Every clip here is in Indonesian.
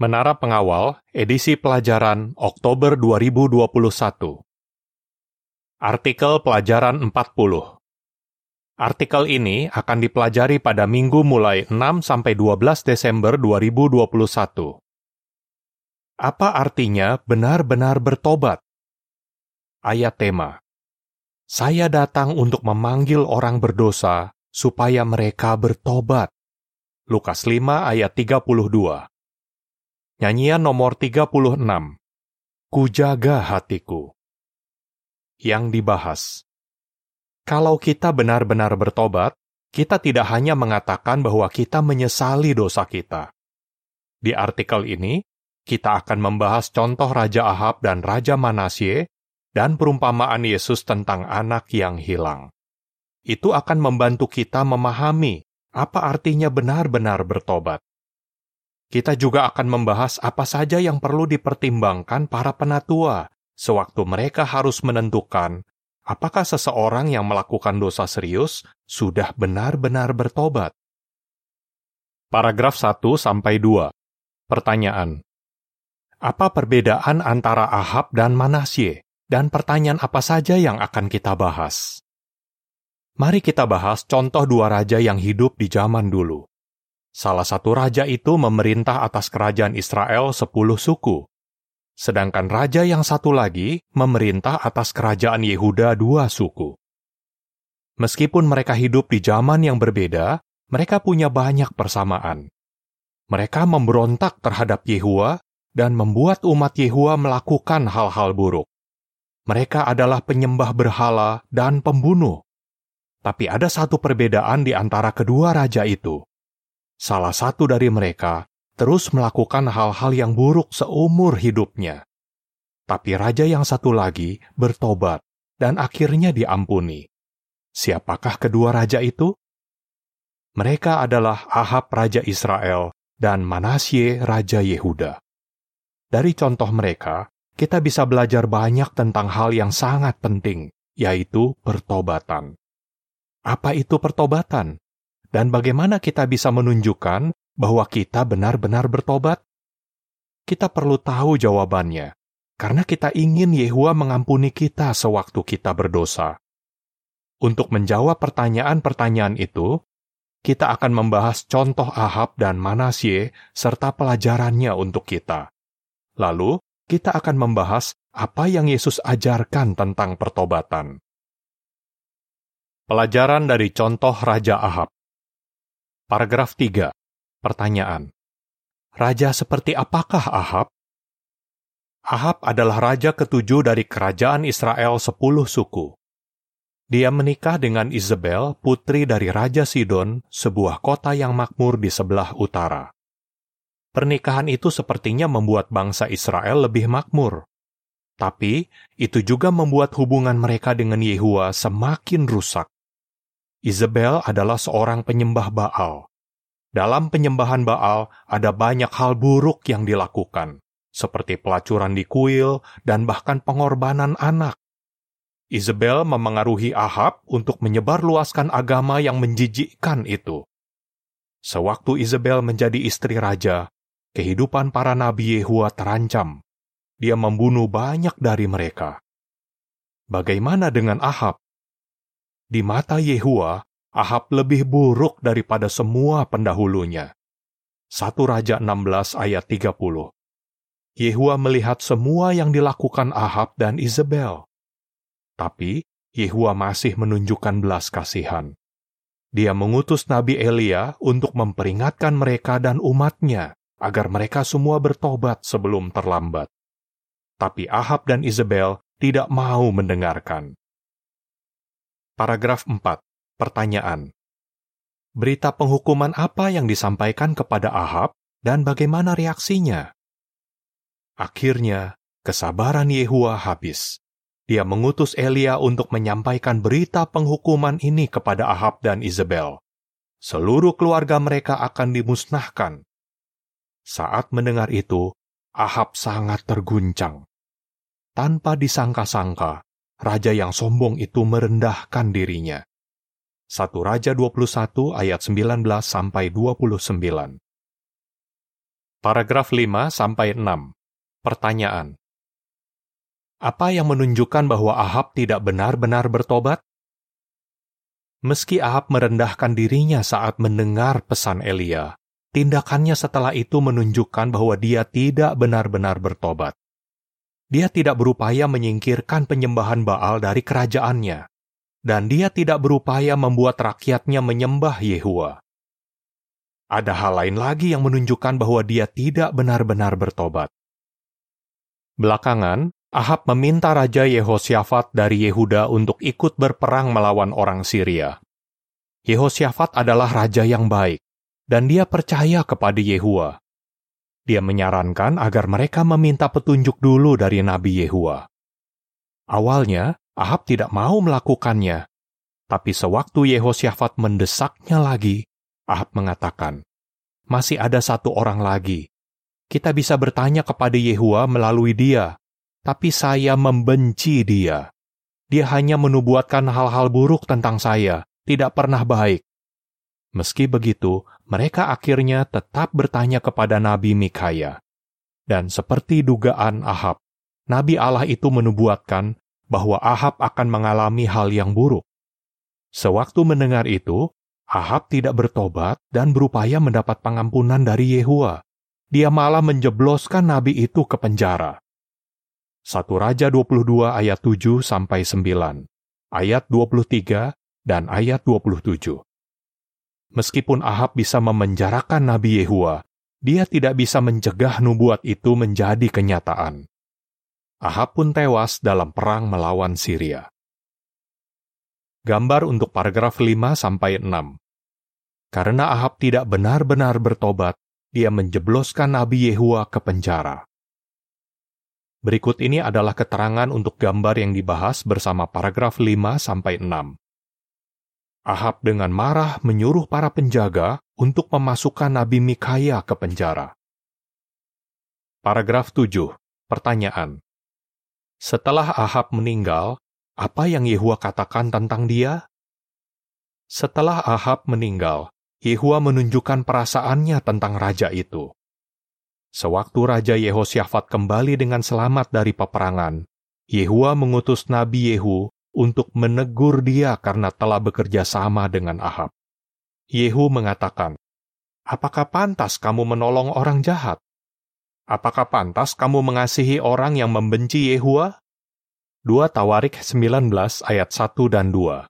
Menara Pengawal, edisi pelajaran Oktober 2021. Artikel pelajaran 40. Artikel ini akan dipelajari pada minggu mulai 6 sampai 12 Desember 2021. Apa artinya benar-benar bertobat? Ayat tema. Saya datang untuk memanggil orang berdosa supaya mereka bertobat. Lukas 5 ayat 32. Nyanyian nomor 36. Kujaga hatiku. Yang dibahas. Kalau kita benar-benar bertobat, kita tidak hanya mengatakan bahwa kita menyesali dosa kita. Di artikel ini, kita akan membahas contoh Raja Ahab dan Raja Manasye dan perumpamaan Yesus tentang anak yang hilang. Itu akan membantu kita memahami apa artinya benar-benar bertobat. Kita juga akan membahas apa saja yang perlu dipertimbangkan para penatua sewaktu mereka harus menentukan apakah seseorang yang melakukan dosa serius sudah benar-benar bertobat. Paragraf 1 sampai 2. Pertanyaan. Apa perbedaan antara Ahab dan Manasye? Dan pertanyaan apa saja yang akan kita bahas? Mari kita bahas contoh dua raja yang hidup di zaman dulu. Salah satu raja itu memerintah atas kerajaan Israel sepuluh suku. Sedangkan raja yang satu lagi memerintah atas kerajaan Yehuda dua suku. Meskipun mereka hidup di zaman yang berbeda, mereka punya banyak persamaan. Mereka memberontak terhadap Yehua dan membuat umat Yehua melakukan hal-hal buruk. Mereka adalah penyembah berhala dan pembunuh. Tapi ada satu perbedaan di antara kedua raja itu salah satu dari mereka terus melakukan hal-hal yang buruk seumur hidupnya. Tapi raja yang satu lagi bertobat dan akhirnya diampuni. Siapakah kedua raja itu? Mereka adalah Ahab Raja Israel dan Manasye Raja Yehuda. Dari contoh mereka, kita bisa belajar banyak tentang hal yang sangat penting, yaitu pertobatan. Apa itu pertobatan? Dan bagaimana kita bisa menunjukkan bahwa kita benar-benar bertobat? Kita perlu tahu jawabannya, karena kita ingin Yehua mengampuni kita sewaktu kita berdosa. Untuk menjawab pertanyaan-pertanyaan itu, kita akan membahas contoh Ahab dan Manasye serta pelajarannya untuk kita. Lalu, kita akan membahas apa yang Yesus ajarkan tentang pertobatan. Pelajaran dari contoh Raja Ahab Paragraf 3. Pertanyaan. Raja seperti apakah Ahab? Ahab adalah raja ketujuh dari kerajaan Israel sepuluh suku. Dia menikah dengan Isabel, putri dari Raja Sidon, sebuah kota yang makmur di sebelah utara. Pernikahan itu sepertinya membuat bangsa Israel lebih makmur. Tapi, itu juga membuat hubungan mereka dengan Yehua semakin rusak. Isabel adalah seorang penyembah Baal. Dalam penyembahan Baal ada banyak hal buruk yang dilakukan, seperti pelacuran di kuil dan bahkan pengorbanan anak. Isabel memengaruhi Ahab untuk menyebarluaskan agama yang menjijikkan itu. Sewaktu Isabel menjadi istri raja, kehidupan para nabi Yehua terancam. Dia membunuh banyak dari mereka. Bagaimana dengan Ahab? Di mata Yehua, Ahab lebih buruk daripada semua pendahulunya. 1 Raja 16 ayat 30 Yehua melihat semua yang dilakukan Ahab dan Isabel. Tapi, Yehua masih menunjukkan belas kasihan. Dia mengutus Nabi Elia untuk memperingatkan mereka dan umatnya agar mereka semua bertobat sebelum terlambat. Tapi Ahab dan Isabel tidak mau mendengarkan. Paragraf 4. Pertanyaan. Berita penghukuman apa yang disampaikan kepada Ahab dan bagaimana reaksinya? Akhirnya, kesabaran Yehua habis. Dia mengutus Elia untuk menyampaikan berita penghukuman ini kepada Ahab dan Isabel. Seluruh keluarga mereka akan dimusnahkan. Saat mendengar itu, Ahab sangat terguncang. Tanpa disangka-sangka, raja yang sombong itu merendahkan dirinya. 1 Raja 21 ayat 19 sampai 29. Paragraf 5 sampai 6. Pertanyaan. Apa yang menunjukkan bahwa Ahab tidak benar-benar bertobat? Meski Ahab merendahkan dirinya saat mendengar pesan Elia, tindakannya setelah itu menunjukkan bahwa dia tidak benar-benar bertobat. Dia tidak berupaya menyingkirkan penyembahan Baal dari kerajaannya, dan dia tidak berupaya membuat rakyatnya menyembah Yehua. Ada hal lain lagi yang menunjukkan bahwa dia tidak benar-benar bertobat. Belakangan, Ahab meminta Raja Yehosyafat dari Yehuda untuk ikut berperang melawan orang Syria. Yehosyafat adalah raja yang baik, dan dia percaya kepada Yehua. Dia menyarankan agar mereka meminta petunjuk dulu dari Nabi Yehua. Awalnya, Ahab tidak mau melakukannya, tapi sewaktu Yehosyafat mendesaknya lagi, Ahab mengatakan, masih ada satu orang lagi. Kita bisa bertanya kepada Yehua melalui dia, tapi saya membenci dia. Dia hanya menubuatkan hal-hal buruk tentang saya, tidak pernah baik. Meski begitu, mereka akhirnya tetap bertanya kepada Nabi Mikaya. Dan seperti dugaan Ahab, Nabi Allah itu menubuatkan bahwa Ahab akan mengalami hal yang buruk. Sewaktu mendengar itu, Ahab tidak bertobat dan berupaya mendapat pengampunan dari Yehua. Dia malah menjebloskan nabi itu ke penjara. 1 Raja 22 ayat 7 sampai 9, ayat 23 dan ayat 27. Meskipun Ahab bisa memenjarakan Nabi Yehua, dia tidak bisa mencegah nubuat itu menjadi kenyataan. Ahab pun tewas dalam perang melawan Syria. Gambar untuk paragraf 5 sampai 6. Karena Ahab tidak benar-benar bertobat, dia menjebloskan Nabi Yehua ke penjara. Berikut ini adalah keterangan untuk gambar yang dibahas bersama paragraf 5 sampai 6. Ahab dengan marah menyuruh para penjaga untuk memasukkan Nabi Mikaya ke penjara. Paragraf 7. Pertanyaan. Setelah Ahab meninggal, apa yang Yehua katakan tentang dia? Setelah Ahab meninggal, Yehua menunjukkan perasaannya tentang raja itu. Sewaktu Raja Yehosyafat kembali dengan selamat dari peperangan, Yehua mengutus Nabi Yehu untuk menegur dia karena telah bekerja sama dengan Ahab. Yehu mengatakan, Apakah pantas kamu menolong orang jahat? Apakah pantas kamu mengasihi orang yang membenci Yehua? 2 Tawarik 19 ayat 1 dan 2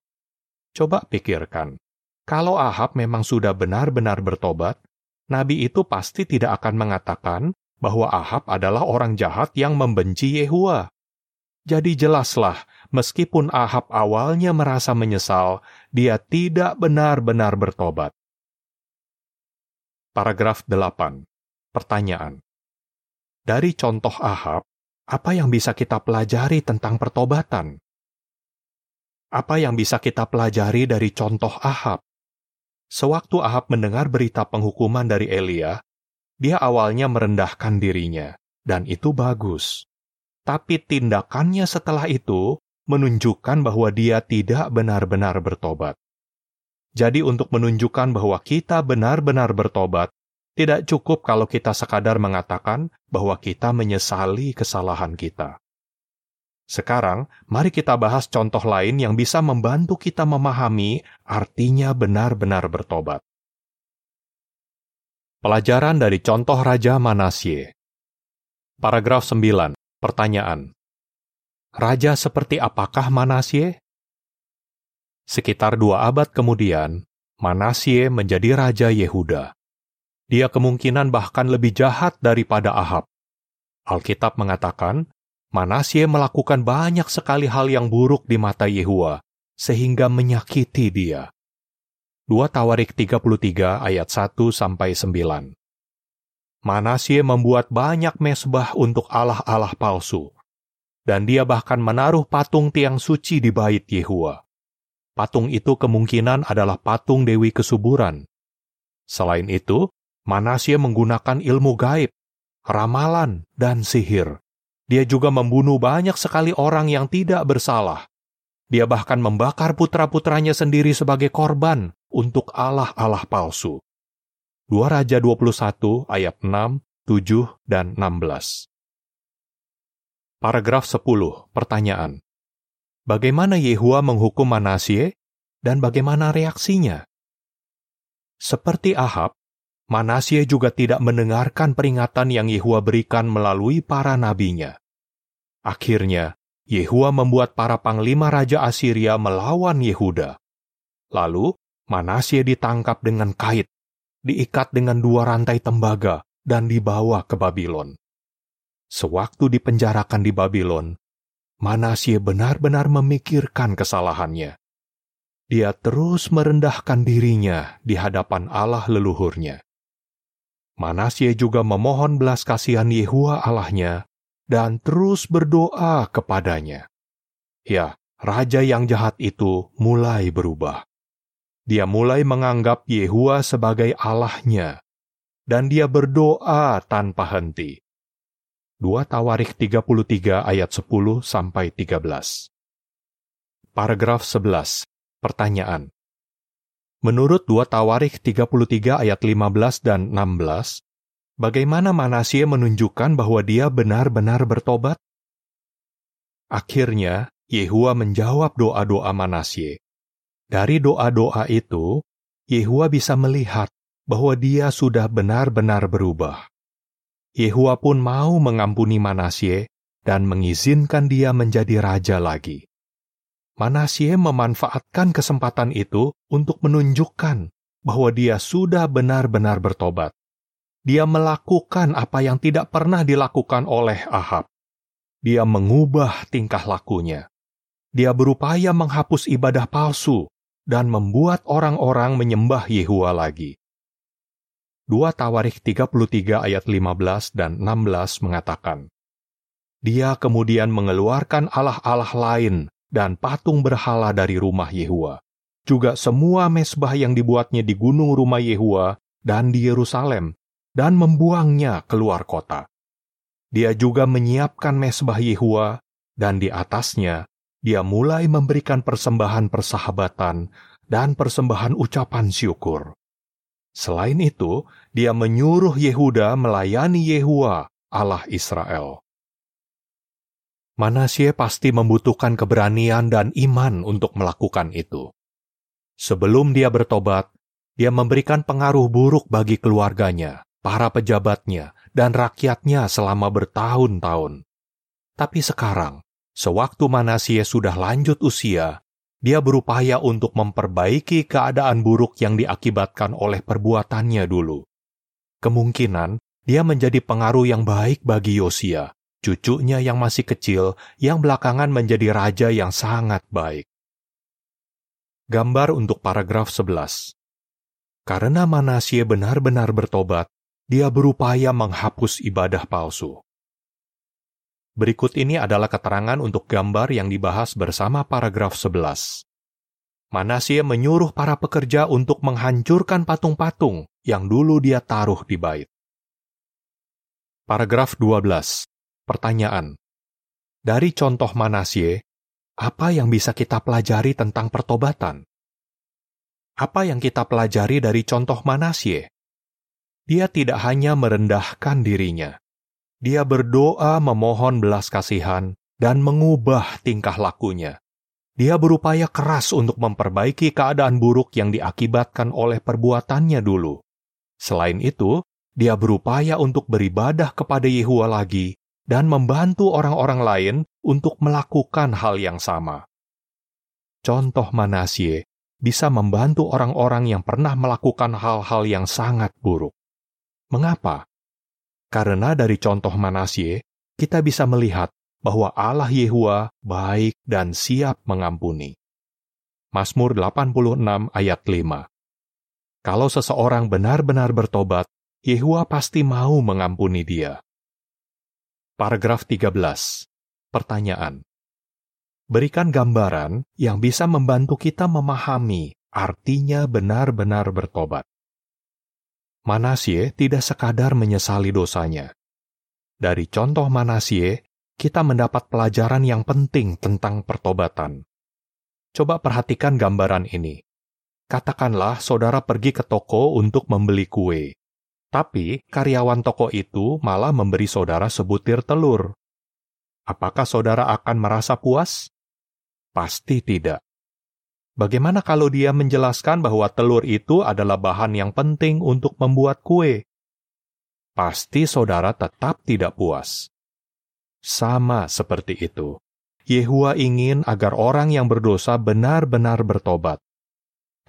Coba pikirkan, kalau Ahab memang sudah benar-benar bertobat, nabi itu pasti tidak akan mengatakan bahwa Ahab adalah orang jahat yang membenci Yehua. Jadi jelaslah, meskipun Ahab awalnya merasa menyesal, dia tidak benar-benar bertobat. Paragraf 8. Pertanyaan. Dari contoh Ahab, apa yang bisa kita pelajari tentang pertobatan? Apa yang bisa kita pelajari dari contoh Ahab? Sewaktu Ahab mendengar berita penghukuman dari Elia, dia awalnya merendahkan dirinya, dan itu bagus. Tapi tindakannya setelah itu menunjukkan bahwa dia tidak benar-benar bertobat. Jadi untuk menunjukkan bahwa kita benar-benar bertobat, tidak cukup kalau kita sekadar mengatakan bahwa kita menyesali kesalahan kita. Sekarang, mari kita bahas contoh lain yang bisa membantu kita memahami artinya benar-benar bertobat. Pelajaran dari contoh Raja Manasye. Paragraf 9. Pertanyaan. Raja seperti apakah Manasye? Sekitar dua abad kemudian, Manasye menjadi Raja Yehuda. Dia kemungkinan bahkan lebih jahat daripada Ahab. Alkitab mengatakan Manasye melakukan banyak sekali hal yang buruk di mata Yehua, sehingga menyakiti dia. 2 Tawarik 33 ayat 1 sampai 9. Manasye membuat banyak mesbah untuk allah-allah palsu, dan dia bahkan menaruh patung tiang suci di bait Yehua. Patung itu kemungkinan adalah patung Dewi Kesuburan. Selain itu, Manasye menggunakan ilmu gaib, ramalan, dan sihir dia juga membunuh banyak sekali orang yang tidak bersalah. Dia bahkan membakar putra-putranya sendiri sebagai korban untuk Allah-Allah palsu. 2 Raja 21 ayat 6, 7 dan 16. Paragraf 10, pertanyaan. Bagaimana Yehua menghukum Manasye dan bagaimana reaksinya? Seperti Ahab, Manasye juga tidak mendengarkan peringatan yang Yehua berikan melalui para nabinya. Akhirnya, Yehua membuat para panglima Raja Assyria melawan Yehuda. Lalu, Manasye ditangkap dengan kait, diikat dengan dua rantai tembaga, dan dibawa ke Babylon. Sewaktu dipenjarakan di Babylon, Manasye benar-benar memikirkan kesalahannya. Dia terus merendahkan dirinya di hadapan Allah leluhurnya. Manasye juga memohon belas kasihan Yehua Allahnya dan terus berdoa kepadanya. Ya, raja yang jahat itu mulai berubah dia mulai menganggap Yehua sebagai Allahnya, dan dia berdoa tanpa henti. 2 Tawarikh 33 ayat 10 sampai 13. Paragraf 11. Pertanyaan. Menurut 2 Tawarikh 33 ayat 15 dan 16, bagaimana Manasye menunjukkan bahwa dia benar-benar bertobat? Akhirnya, Yehua menjawab doa-doa Manasye. Dari doa-doa itu, Yehua bisa melihat bahwa dia sudah benar-benar berubah. Yehua pun mau mengampuni Manasye dan mengizinkan dia menjadi raja lagi. Manasye memanfaatkan kesempatan itu untuk menunjukkan bahwa dia sudah benar-benar bertobat. Dia melakukan apa yang tidak pernah dilakukan oleh Ahab. Dia mengubah tingkah lakunya. Dia berupaya menghapus ibadah palsu dan membuat orang-orang menyembah Yehua lagi. 2 Tawarikh 33 ayat 15 dan 16 mengatakan, Dia kemudian mengeluarkan allah-allah lain dan patung berhala dari rumah Yehua. Juga semua mesbah yang dibuatnya di gunung rumah Yehua dan di Yerusalem, dan membuangnya keluar kota. Dia juga menyiapkan mesbah Yehua, dan di atasnya dia mulai memberikan persembahan persahabatan dan persembahan ucapan syukur. Selain itu, dia menyuruh Yehuda melayani Yehua, Allah Israel. Manasye pasti membutuhkan keberanian dan iman untuk melakukan itu. Sebelum dia bertobat, dia memberikan pengaruh buruk bagi keluarganya, para pejabatnya, dan rakyatnya selama bertahun-tahun. Tapi sekarang, Sewaktu Manasye sudah lanjut usia, dia berupaya untuk memperbaiki keadaan buruk yang diakibatkan oleh perbuatannya dulu. Kemungkinan dia menjadi pengaruh yang baik bagi Yosia, cucunya yang masih kecil, yang belakangan menjadi raja yang sangat baik. Gambar untuk paragraf 11. Karena Manasye benar-benar bertobat, dia berupaya menghapus ibadah palsu. Berikut ini adalah keterangan untuk gambar yang dibahas bersama paragraf 11. Manasye menyuruh para pekerja untuk menghancurkan patung-patung yang dulu dia taruh di bait. Paragraf 12. Pertanyaan. Dari contoh Manasye, apa yang bisa kita pelajari tentang pertobatan? Apa yang kita pelajari dari contoh Manasye? Dia tidak hanya merendahkan dirinya, dia berdoa memohon belas kasihan dan mengubah tingkah lakunya. Dia berupaya keras untuk memperbaiki keadaan buruk yang diakibatkan oleh perbuatannya dulu. Selain itu, dia berupaya untuk beribadah kepada Yehua lagi dan membantu orang-orang lain untuk melakukan hal yang sama. Contoh Manasye bisa membantu orang-orang yang pernah melakukan hal-hal yang sangat buruk. Mengapa? Karena dari contoh Manasye, kita bisa melihat bahwa Allah Yehua baik dan siap mengampuni. Mazmur 86 ayat 5 Kalau seseorang benar-benar bertobat, Yehua pasti mau mengampuni dia. Paragraf 13. Pertanyaan. Berikan gambaran yang bisa membantu kita memahami artinya benar-benar bertobat. Manasye tidak sekadar menyesali dosanya. Dari contoh Manasye, kita mendapat pelajaran yang penting tentang pertobatan. Coba perhatikan gambaran ini. Katakanlah saudara pergi ke toko untuk membeli kue. Tapi karyawan toko itu malah memberi saudara sebutir telur. Apakah saudara akan merasa puas? Pasti tidak. Bagaimana kalau dia menjelaskan bahwa telur itu adalah bahan yang penting untuk membuat kue? Pasti saudara tetap tidak puas. Sama seperti itu. Yehua ingin agar orang yang berdosa benar-benar bertobat.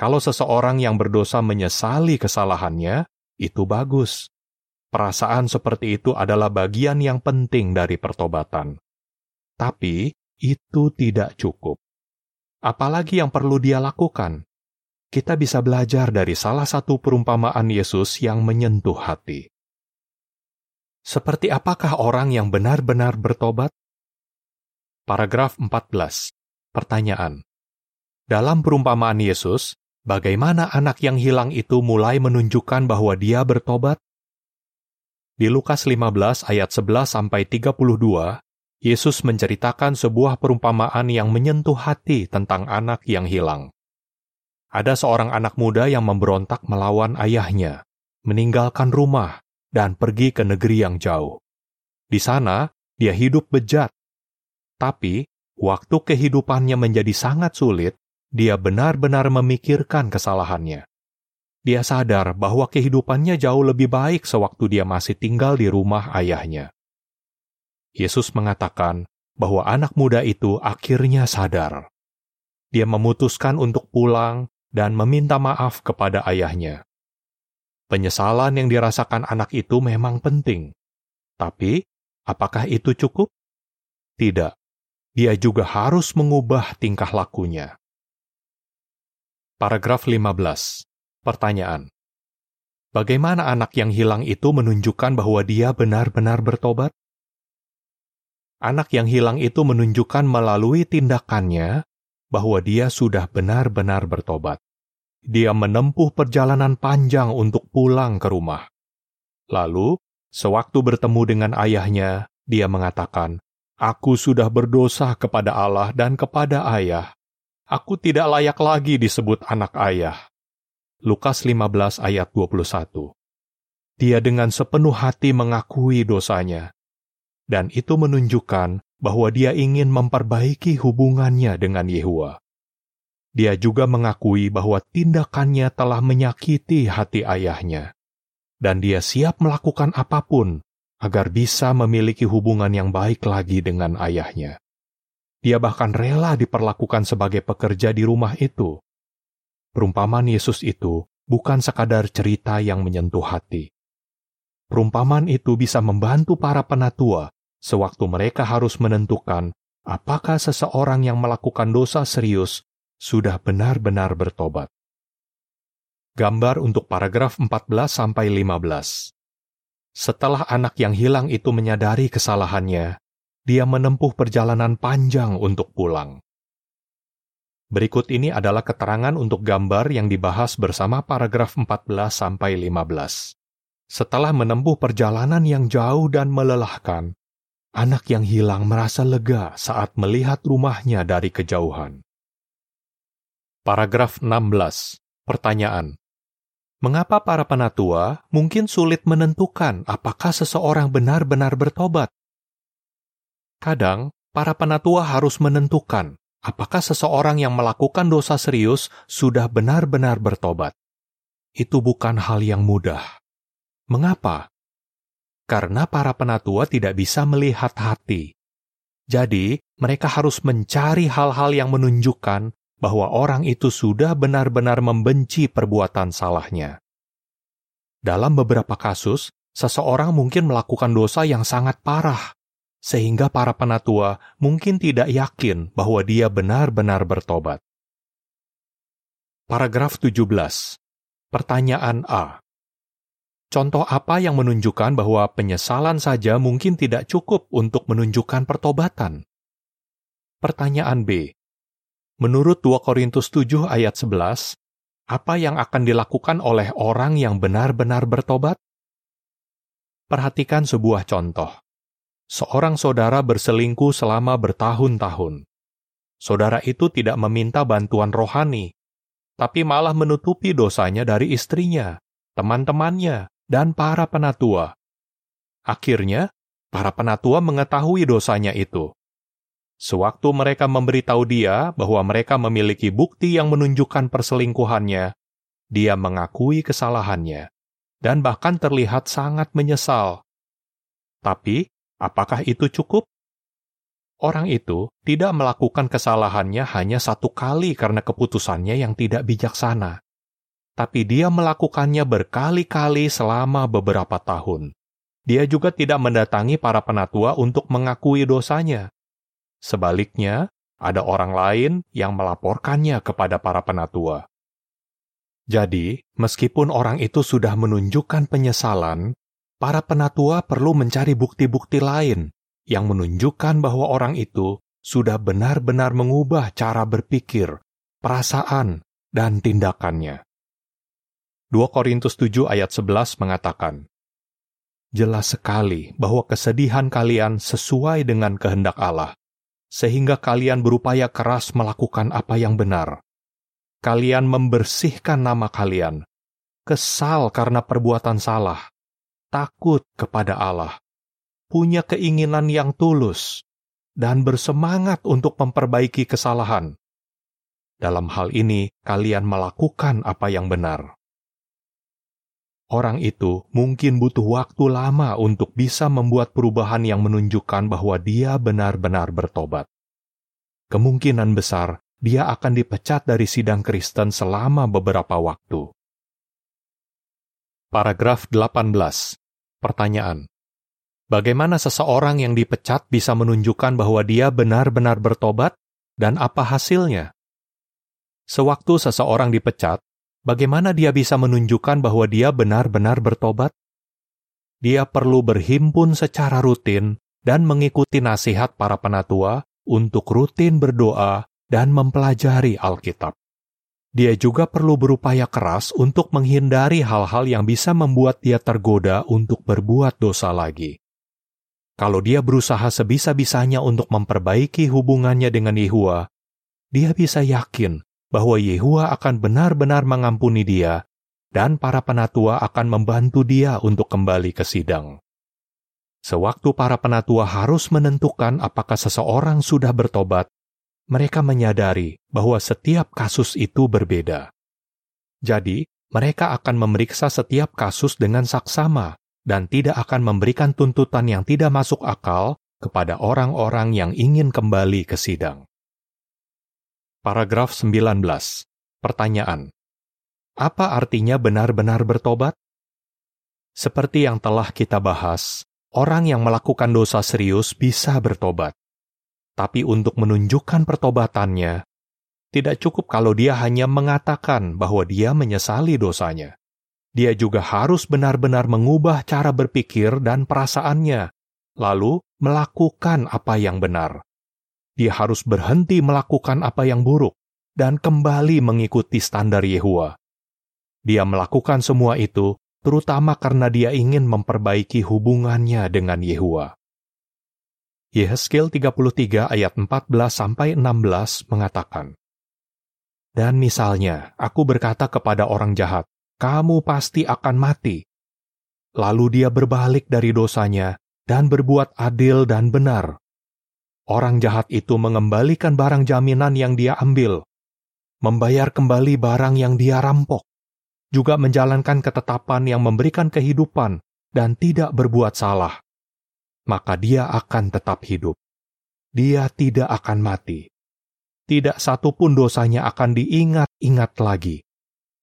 Kalau seseorang yang berdosa menyesali kesalahannya, itu bagus. Perasaan seperti itu adalah bagian yang penting dari pertobatan. Tapi itu tidak cukup. Apalagi yang perlu dia lakukan? Kita bisa belajar dari salah satu perumpamaan Yesus yang menyentuh hati. Seperti apakah orang yang benar-benar bertobat? Paragraf 14. Pertanyaan. Dalam perumpamaan Yesus, Bagaimana anak yang hilang itu mulai menunjukkan bahwa dia bertobat? Di Lukas 15 ayat 11 sampai 32, Yesus menceritakan sebuah perumpamaan yang menyentuh hati tentang anak yang hilang. Ada seorang anak muda yang memberontak melawan ayahnya, meninggalkan rumah, dan pergi ke negeri yang jauh. Di sana, dia hidup bejat. Tapi, waktu kehidupannya menjadi sangat sulit, dia benar-benar memikirkan kesalahannya. Dia sadar bahwa kehidupannya jauh lebih baik sewaktu dia masih tinggal di rumah ayahnya. Yesus mengatakan bahwa anak muda itu akhirnya sadar. Dia memutuskan untuk pulang dan meminta maaf kepada ayahnya. Penyesalan yang dirasakan anak itu memang penting, tapi apakah itu cukup? Tidak, dia juga harus mengubah tingkah lakunya. Paragraf 15. Pertanyaan. Bagaimana anak yang hilang itu menunjukkan bahwa dia benar-benar bertobat? Anak yang hilang itu menunjukkan melalui tindakannya bahwa dia sudah benar-benar bertobat. Dia menempuh perjalanan panjang untuk pulang ke rumah. Lalu, sewaktu bertemu dengan ayahnya, dia mengatakan, "Aku sudah berdosa kepada Allah dan kepada ayah, Aku tidak layak lagi disebut anak ayah. Lukas 15 ayat 21. Dia dengan sepenuh hati mengakui dosanya. Dan itu menunjukkan bahwa dia ingin memperbaiki hubungannya dengan Yehua. Dia juga mengakui bahwa tindakannya telah menyakiti hati ayahnya. Dan dia siap melakukan apa pun agar bisa memiliki hubungan yang baik lagi dengan ayahnya. Dia bahkan rela diperlakukan sebagai pekerja di rumah itu. Perumpamaan Yesus itu bukan sekadar cerita yang menyentuh hati. Perumpamaan itu bisa membantu para penatua sewaktu mereka harus menentukan apakah seseorang yang melakukan dosa serius sudah benar-benar bertobat. Gambar untuk paragraf 14 sampai 15. Setelah anak yang hilang itu menyadari kesalahannya, dia menempuh perjalanan panjang untuk pulang. Berikut ini adalah keterangan untuk gambar yang dibahas bersama paragraf 14 sampai 15. Setelah menempuh perjalanan yang jauh dan melelahkan, anak yang hilang merasa lega saat melihat rumahnya dari kejauhan. Paragraf 16. Pertanyaan. Mengapa para penatua mungkin sulit menentukan apakah seseorang benar-benar bertobat? Kadang, para penatua harus menentukan apakah seseorang yang melakukan dosa serius sudah benar-benar bertobat. Itu bukan hal yang mudah. Mengapa? Karena para penatua tidak bisa melihat hati. Jadi, mereka harus mencari hal-hal yang menunjukkan bahwa orang itu sudah benar-benar membenci perbuatan salahnya. Dalam beberapa kasus, seseorang mungkin melakukan dosa yang sangat parah, sehingga para penatua mungkin tidak yakin bahwa dia benar-benar bertobat. Paragraf 17. Pertanyaan A. Contoh apa yang menunjukkan bahwa penyesalan saja mungkin tidak cukup untuk menunjukkan pertobatan? Pertanyaan B. Menurut 2 Korintus 7 ayat 11, apa yang akan dilakukan oleh orang yang benar-benar bertobat? Perhatikan sebuah contoh seorang saudara berselingkuh selama bertahun-tahun. Saudara itu tidak meminta bantuan rohani, tapi malah menutupi dosanya dari istrinya, teman-temannya, dan para penatua. Akhirnya, para penatua mengetahui dosanya itu. Sewaktu mereka memberitahu dia bahwa mereka memiliki bukti yang menunjukkan perselingkuhannya, dia mengakui kesalahannya dan bahkan terlihat sangat menyesal. Tapi, apakah itu cukup? Orang itu tidak melakukan kesalahannya hanya satu kali karena keputusannya yang tidak bijaksana, tapi dia melakukannya berkali-kali selama beberapa tahun. Dia juga tidak mendatangi para penatua untuk mengakui dosanya Sebaliknya, ada orang lain yang melaporkannya kepada para penatua. Jadi, meskipun orang itu sudah menunjukkan penyesalan, para penatua perlu mencari bukti-bukti lain yang menunjukkan bahwa orang itu sudah benar-benar mengubah cara berpikir, perasaan, dan tindakannya. 2 Korintus 7 ayat 11 mengatakan, Jelas sekali bahwa kesedihan kalian sesuai dengan kehendak Allah, sehingga kalian berupaya keras melakukan apa yang benar. Kalian membersihkan nama kalian, kesal karena perbuatan salah, takut kepada Allah, punya keinginan yang tulus, dan bersemangat untuk memperbaiki kesalahan. Dalam hal ini, kalian melakukan apa yang benar. Orang itu mungkin butuh waktu lama untuk bisa membuat perubahan yang menunjukkan bahwa dia benar-benar bertobat. Kemungkinan besar dia akan dipecat dari sidang Kristen selama beberapa waktu. Paragraf 18. Pertanyaan. Bagaimana seseorang yang dipecat bisa menunjukkan bahwa dia benar-benar bertobat dan apa hasilnya? Sewaktu seseorang dipecat, bagaimana dia bisa menunjukkan bahwa dia benar-benar bertobat? Dia perlu berhimpun secara rutin dan mengikuti nasihat para penatua untuk rutin berdoa dan mempelajari Alkitab. Dia juga perlu berupaya keras untuk menghindari hal-hal yang bisa membuat dia tergoda untuk berbuat dosa lagi. Kalau dia berusaha sebisa-bisanya untuk memperbaiki hubungannya dengan Yehua, dia bisa yakin bahwa Yehua akan benar-benar mengampuni dia, dan para penatua akan membantu dia untuk kembali ke sidang. Sewaktu para penatua harus menentukan apakah seseorang sudah bertobat, mereka menyadari bahwa setiap kasus itu berbeda. Jadi, mereka akan memeriksa setiap kasus dengan saksama dan tidak akan memberikan tuntutan yang tidak masuk akal kepada orang-orang yang ingin kembali ke sidang. Paragraf 19. Pertanyaan. Apa artinya benar-benar bertobat? Seperti yang telah kita bahas, orang yang melakukan dosa serius bisa bertobat. Tapi untuk menunjukkan pertobatannya, tidak cukup kalau dia hanya mengatakan bahwa dia menyesali dosanya. Dia juga harus benar-benar mengubah cara berpikir dan perasaannya, lalu melakukan apa yang benar dia harus berhenti melakukan apa yang buruk dan kembali mengikuti standar Yehua. Dia melakukan semua itu terutama karena dia ingin memperbaiki hubungannya dengan Yehua. Yehezkiel 33 ayat 14 sampai 16 mengatakan, Dan misalnya aku berkata kepada orang jahat, kamu pasti akan mati. Lalu dia berbalik dari dosanya dan berbuat adil dan benar, Orang jahat itu mengembalikan barang jaminan yang dia ambil, membayar kembali barang yang dia rampok, juga menjalankan ketetapan yang memberikan kehidupan dan tidak berbuat salah. Maka dia akan tetap hidup. Dia tidak akan mati. Tidak satu pun dosanya akan diingat-ingat lagi.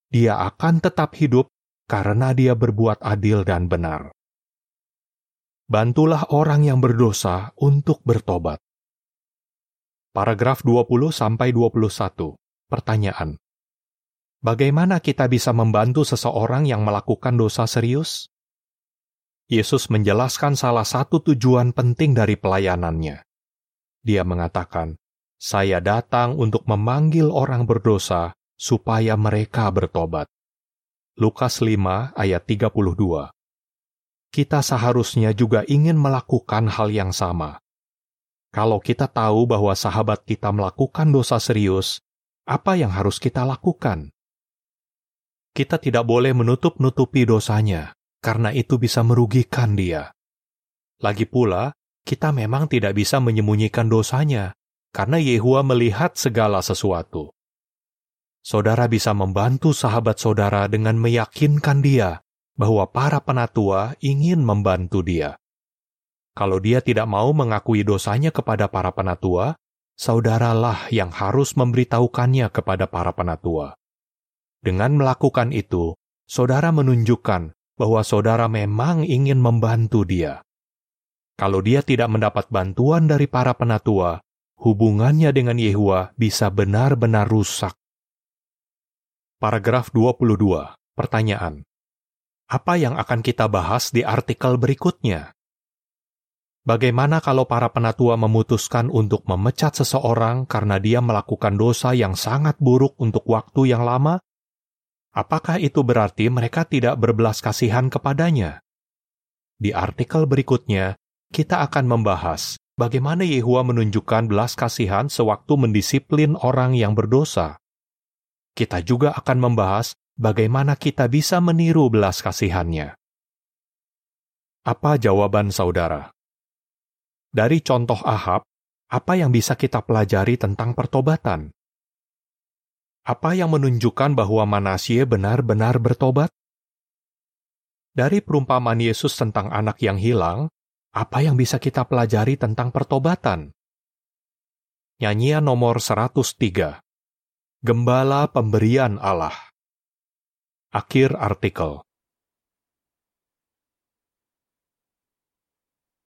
Dia akan tetap hidup karena dia berbuat adil dan benar. Bantulah orang yang berdosa untuk bertobat Paragraf 20 sampai 21. Pertanyaan. Bagaimana kita bisa membantu seseorang yang melakukan dosa serius? Yesus menjelaskan salah satu tujuan penting dari pelayanannya. Dia mengatakan, "Saya datang untuk memanggil orang berdosa supaya mereka bertobat." Lukas 5 ayat 32. Kita seharusnya juga ingin melakukan hal yang sama kalau kita tahu bahwa sahabat kita melakukan dosa serius, apa yang harus kita lakukan? Kita tidak boleh menutup-nutupi dosanya, karena itu bisa merugikan dia. Lagi pula, kita memang tidak bisa menyembunyikan dosanya, karena Yehua melihat segala sesuatu. Saudara bisa membantu sahabat saudara dengan meyakinkan dia bahwa para penatua ingin membantu dia. Kalau dia tidak mau mengakui dosanya kepada para penatua, saudaralah yang harus memberitahukannya kepada para penatua. Dengan melakukan itu, saudara menunjukkan bahwa saudara memang ingin membantu dia. Kalau dia tidak mendapat bantuan dari para penatua, hubungannya dengan Yehua bisa benar-benar rusak. Paragraf 22. Pertanyaan. Apa yang akan kita bahas di artikel berikutnya? Bagaimana kalau para penatua memutuskan untuk memecat seseorang karena dia melakukan dosa yang sangat buruk untuk waktu yang lama? Apakah itu berarti mereka tidak berbelas kasihan kepadanya? Di artikel berikutnya, kita akan membahas bagaimana Yehua menunjukkan belas kasihan sewaktu mendisiplin orang yang berdosa. Kita juga akan membahas bagaimana kita bisa meniru belas kasihannya. Apa jawaban saudara? Dari contoh Ahab, apa yang bisa kita pelajari tentang pertobatan? Apa yang menunjukkan bahwa Manasye benar-benar bertobat? Dari perumpamaan Yesus tentang anak yang hilang, apa yang bisa kita pelajari tentang pertobatan? Nyanyian nomor 103 Gembala Pemberian Allah Akhir artikel